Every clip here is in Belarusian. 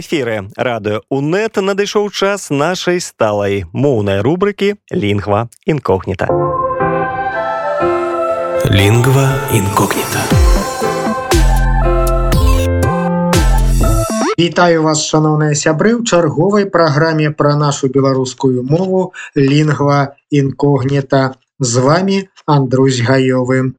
эфіры. Радыё унет надышоў час нашай сталай моўнай рубрыкі лінгва інкогніта лінгва інкогніта Вітаю вас шаноўныя сябры ў чарговай праграме пра нашу беларускую мову лінгва інкогніта з вами Андрусь гаёвы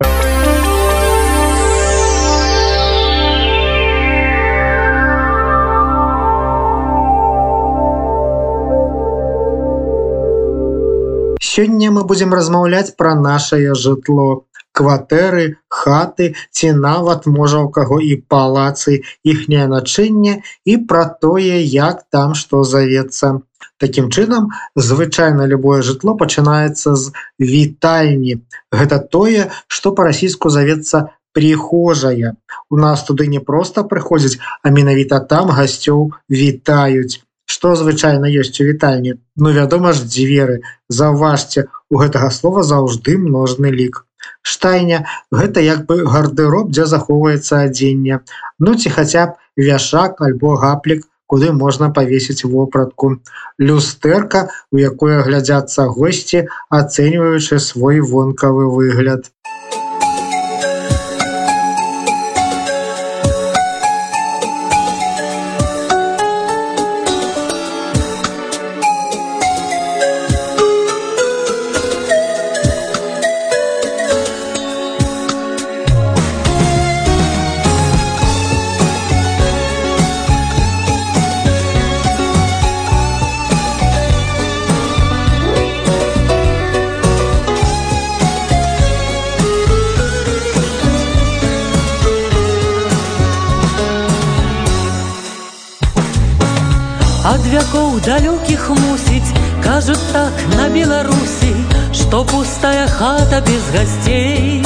Сёння мы будзем размаўляць пра нашае жытло. Кватэры хаты ці нават можа ў каго і палацы іхняе начынне і пра тое як там што завецца. Такім чынам звычайна любое жытло пачынаецца з вітальні. Гэта тое што па-расійску завецца прихожая у нас туды не проста прыходзіць а менавіта там гасцёў вітаюць што звычайна ёсць у вітальні? Ну вядома ж дзверы. Заўважце у гэтага слова заўжды множны лік. Штайня гэта як бы гардероб дзе захоўваецца адзенне. Ну ці хаця б вяшак альбо гаплік куды можна павесіць вопратку. Люстэрка у якое глядзяцца госці ацэньваючы свой вонкавы выгляд вякоў далёкіх мусіць кажуць так на беларусі что пустая хата без гасцей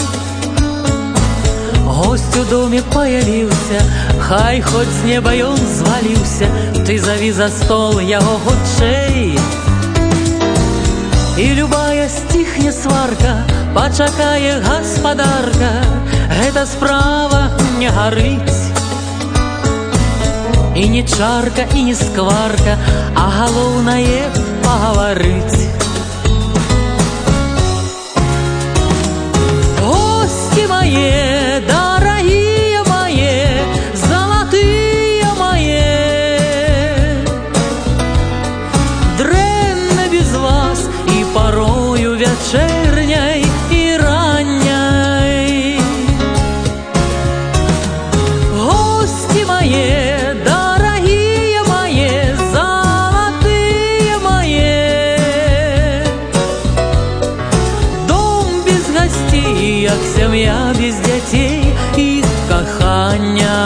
гость у доме появіўся хай хоць з неба ён зваліўся ты заві за стол яго хутчэй і любая сціхне сварка пачакае гаспадарка гэта справа не гарыць І не чарка і не скварка, а галоўнае пагаварыць. Госці мае, дарагія мае, залатыя мае. Дрэнна без вас і парою вячэрняй сям'я без дзяцей і кахання.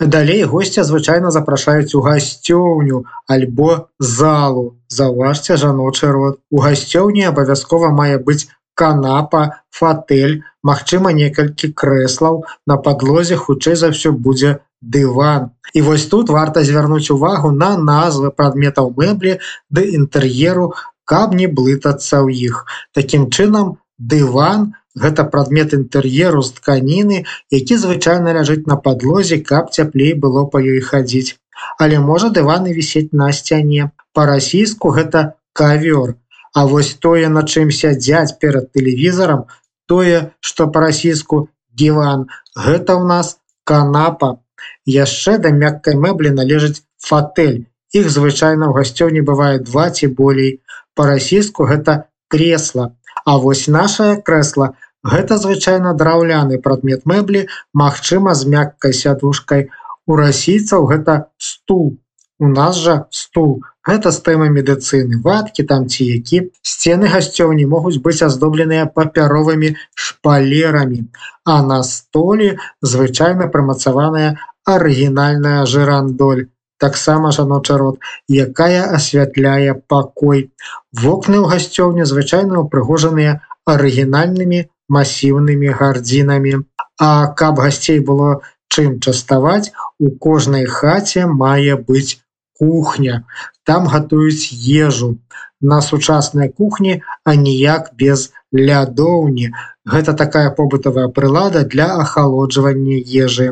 Далей госця звычайна запрашаюць у гасцёўню альбо залу. Заўважце жаночы род. У гасцёўні абавязкова мае быць канапа, фатэль, магчыма некалькі крэслаў, на падлозе хутчэй за ўсё будзе дыван. І вось тут варта звярнуць увагу на назвы прадметаў мэблі ды інтэр'еру каб не блытацца ў іх. Такім чынам, дыван гэта прадмет інтэр'еру з тканіны, які звычайна ляжыць на падлозе, каб цяплей было па ёй хадзіць. Але можа дываны вісець на сцяне. Па-расійску гэта кавёр. А вось тое, на чым сядзяць перад тэлевізарам, тое, што па-расійску диван, гэта ў нас канапа. Яшчэ да мяккай мэблі належыць фатэль. Іх звычайна ў гасцёў не бывае два ці болей по-расійску гэта кресла А вось нашае крэсла гэта звычайна драўляны прадмет мэблі Мачыма з мяккай сядушкай. У расійцаў гэта стул у нас жа стул. Гэта з тэмы медыцыны ваткі там ці які. Сцены гасцёў не могуць быць аздобленыя папяровымі шпалерамі а на столі звычайна прымацаваная арыгінальная жырандоль таксама жаночы род, якая асвятляе пакой. Вокны ў гасцёўні звычайна упрыгожаныя арыгінальнымі масіўнымі гардзінамі. А каб гасцей было чым частаваць, у кожнай хаце мае быць кухня. Там гатуюць ежу. На сучаснай кухні, а ніяк без лядоўні. Гэта такая побытавая прылада для ахалоджвання ежы.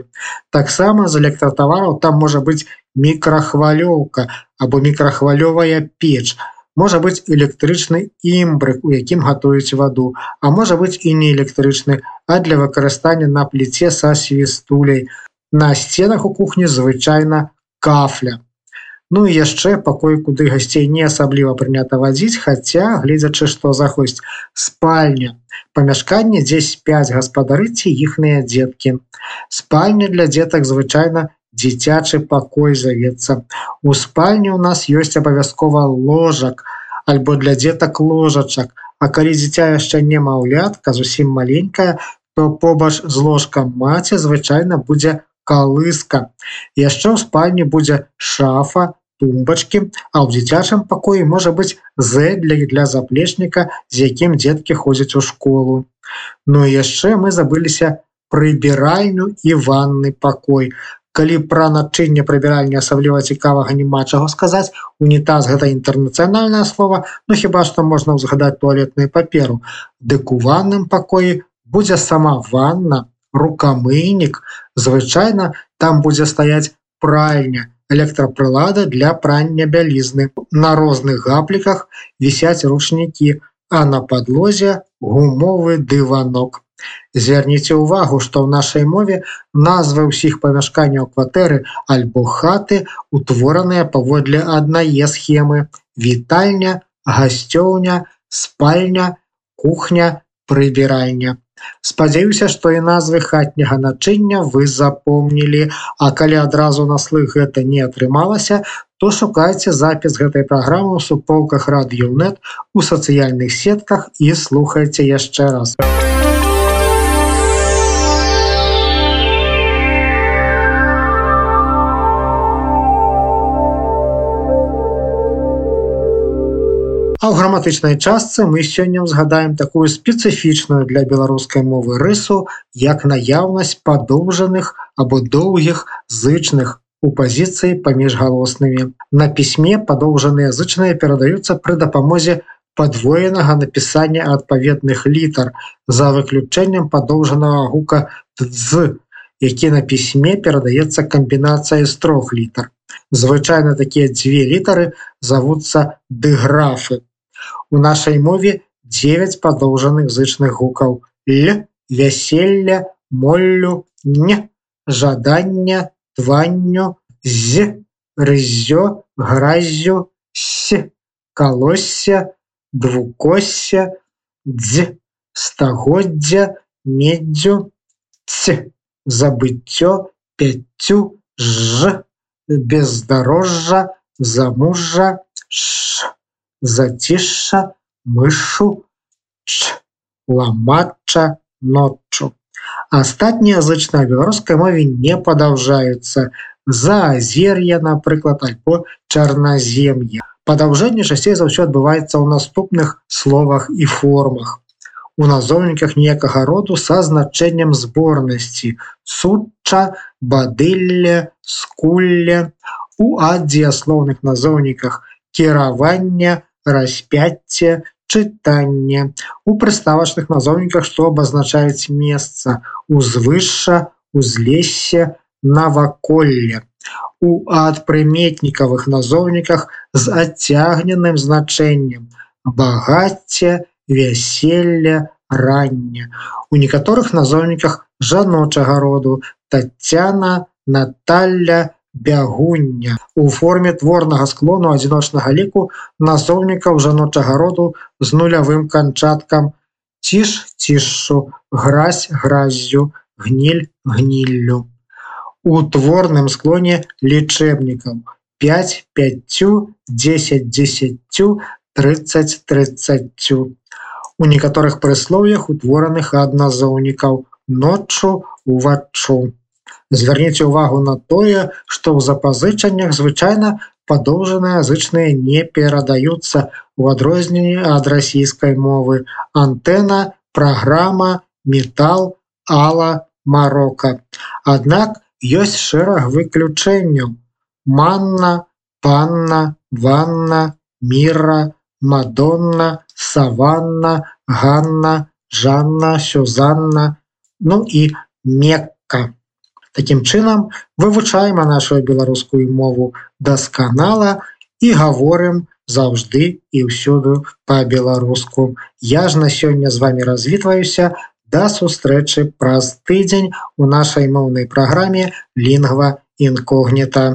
Таксама з электратавараў там можа быць мікрахвалёўка або мікрахвалёвая печ. Можа быць электрычны імбрык, у якім гатуюць ваду, а можа быць і не электрычны, а для выкарыстання на пліце са свістуляй. На сценах у кухні звычайна кафля. Ну і яшчэ пакой, куды гасцей не асабліва прынята вадзіць, хаця гледзячы, што заходзь спальня. Памяшканне дзе спяць гаспадарыці іхныя дзеткі. Спальня для дзетак звычайна дзіцячы пакой завецца. У спальні у нас ёсць абавязкова ложак, альбо для дзетак ложачак. А калі дзіця яшчэ не маўлятка зусім маленькая, то побач з ложкам маці звычайна будзе калыска. Яшчэ ў спальні будзе шафа, тумбачки, а ў дзіцячым пакоі можа быць з для для заплечніка, з якім дзеткі ходзяць у школу. Ну і яшчэ мы забыліся прыбіральню і ванны пакой. Калі пра начынне прыбіральні асабліва цікавага няма чаго сказаць, унітаз гэта інтэрнацыянальнае слово, ну хіба што можна ўзгадаць туалетную паперу. Дык у ванным пакоі будзе сама ванна, рукамыйнік, звычайна там будзе стаяць пральня, электрапрылада для прання бялізны. На розных гапліках вісяць ручнікі, а на падлозе гумовы дыванок. Звярніце ўвагу, што ў нашай мове назвы ўсіх памяшканняў кватэры альбо хаты утвораныя паводле аднае схемы: вітальня, гасцёўня, спальня, кухня, прыбіральня. Спадзяюся, што і назвы хатняга начыння вы запомнілі, А калі адразу на слых гэта не атрымалася, то шукайце запіс гэтай праграмы ў суполках радыёнет у сацыяльных сетках і слухайце яшчэ раз. Граматычнай частцы мы сёння узгадаем такую спецыфічную для беларускай мовы рысу, як наяўнасць падоўжаных або доўгіх зычных у пазіцыі паміж галоснымі. На пісьме падоўжаныя зычныя перадаюцца пры дапамозе падвоенага напісання адпаведных літар за выключэннем падоўжанага гука з, які на пісьме перадаецца камбінацыя з трох літар. Звычайна такія дзве літары завуцца дыграфы. У нашай мове 9 падоўжаных зычных гукаў л вяселля моллю не жадання тванню з рызё гразю с калосся двукосся дз стагоддзя меддзю ц забыццё пяццю ж бездарожжа замужжа ш зацішша мышу ламача ноччу. Астатнія зычна беларускай мове не падаўжаюцца за азер'я, напрыклад, альбо чарназем'я. Падаўжэнне часцей за ўсё адбываецца ў наступных словах і формах. У назоўніках ніякага роду са значэннем зборнасці судча, бадылле, скулле, у адзеяслоўных назоўніках кіравання, распяцце, чытанне. У прыставачных назоўніках, што абазначаюць месца, узвышша, узлессе, наваколле. У адпрыметнікавых назоўніках з адцягненым значэннем багацце, вяселля, ранне. У некаторых назоўніках жаночага роду Тацяна, Наталля, бягуння. У форме творнага склону адзіночнага ліку назоўнікаў жаночага роду з нулявым канчаткам. Ціш цішшу гразь гразю гніль гніллю. У творным склоне лічэбнікаў 5 5 10 10 30 30 у некаторых прыслоўях утвораных адназоўнікаў ноччу уваччу Звярніце ўвагу на тое, што ў запазычаннях звычайна падоўжаныя зычныя не перадаюцца ў адрозненні ад расійскай мовы. Антэна, праграма, метал, ала, марока. Аднак ёсць шэраг выключэнняў: манна, панна, ванна, міра, Мадонна, Саванна, Ганна, Жанна, Сюзанна, ну і Мекка. Такім чынам вывучаем нашу беларускую мову дасканала і гаворым заўжды і ўсюду па-беларуску. Я ж на сёння з вами развітваюся да сустрэчы праз тыдзень у нашай моўнай праграме лінгва інкогніта.